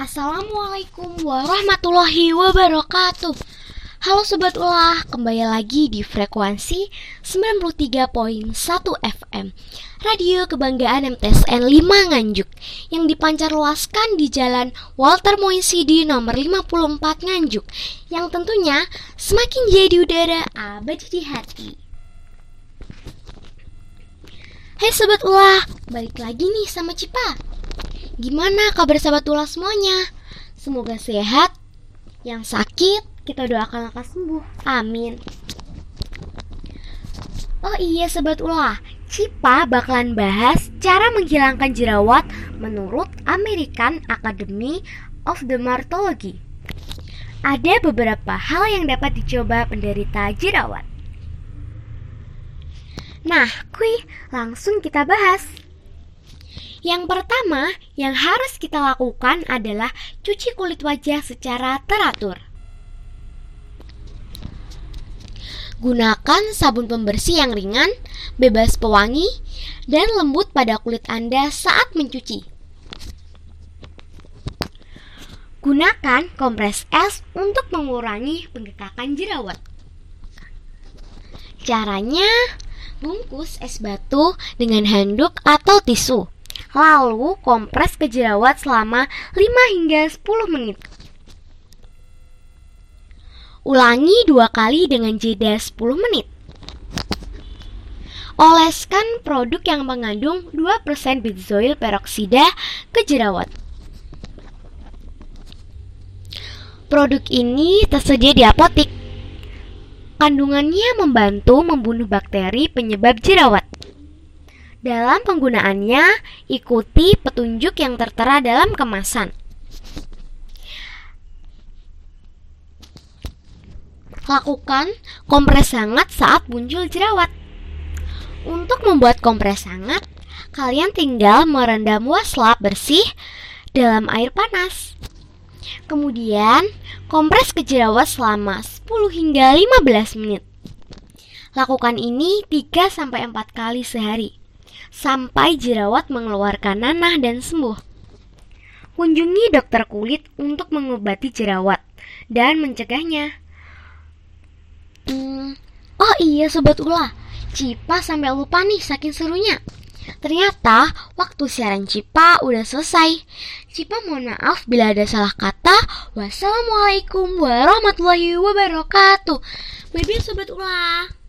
Assalamualaikum warahmatullahi wabarakatuh. Halo Sobat Ulah, kembali lagi di frekuensi 93.1 FM Radio Kebanggaan MTSN 5 Nganjuk Yang dipancar luaskan di Jalan Walter Moisidi nomor 54 Nganjuk Yang tentunya semakin jadi udara abadi di hati. Hai Sobat Ulah, balik lagi nih sama Cipa Gimana kabar Sobat Ulah semuanya? Semoga sehat, yang sakit kita doakan lekas sembuh. Amin. Oh iya Sobat Ulah, Cipa bakalan bahas cara menghilangkan jerawat menurut American Academy of Dermatology. Ada beberapa hal yang dapat dicoba penderita jerawat. Nah, kui, langsung kita bahas. Yang pertama yang harus kita lakukan adalah cuci kulit wajah secara teratur. Gunakan sabun pembersih yang ringan, bebas pewangi, dan lembut pada kulit Anda saat mencuci. Gunakan kompres es untuk mengurangi penggekakan jerawat. Caranya, bungkus es batu dengan handuk atau tisu. Lalu kompres ke jerawat selama 5 hingga 10 menit. Ulangi dua kali dengan jeda 10 menit. Oleskan produk yang mengandung 2% benzoil peroksida ke jerawat. Produk ini tersedia di apotik. Kandungannya membantu membunuh bakteri penyebab jerawat. Dalam penggunaannya, ikuti petunjuk yang tertera dalam kemasan. Lakukan kompres hangat saat muncul jerawat. Untuk membuat kompres hangat, kalian tinggal merendam waslap bersih dalam air panas. Kemudian, kompres ke jerawat selama 10 hingga 15 menit. Lakukan ini 3 sampai 4 kali sehari sampai jerawat mengeluarkan nanah dan sembuh. Kunjungi dokter kulit untuk mengobati jerawat dan mencegahnya. Hmm, oh iya sobat ulah, Cipa sampai lupa nih saking serunya. Ternyata waktu siaran Cipa udah selesai. Cipa mohon maaf bila ada salah kata. Wassalamualaikum warahmatullahi wabarakatuh. Baby sobat ulah.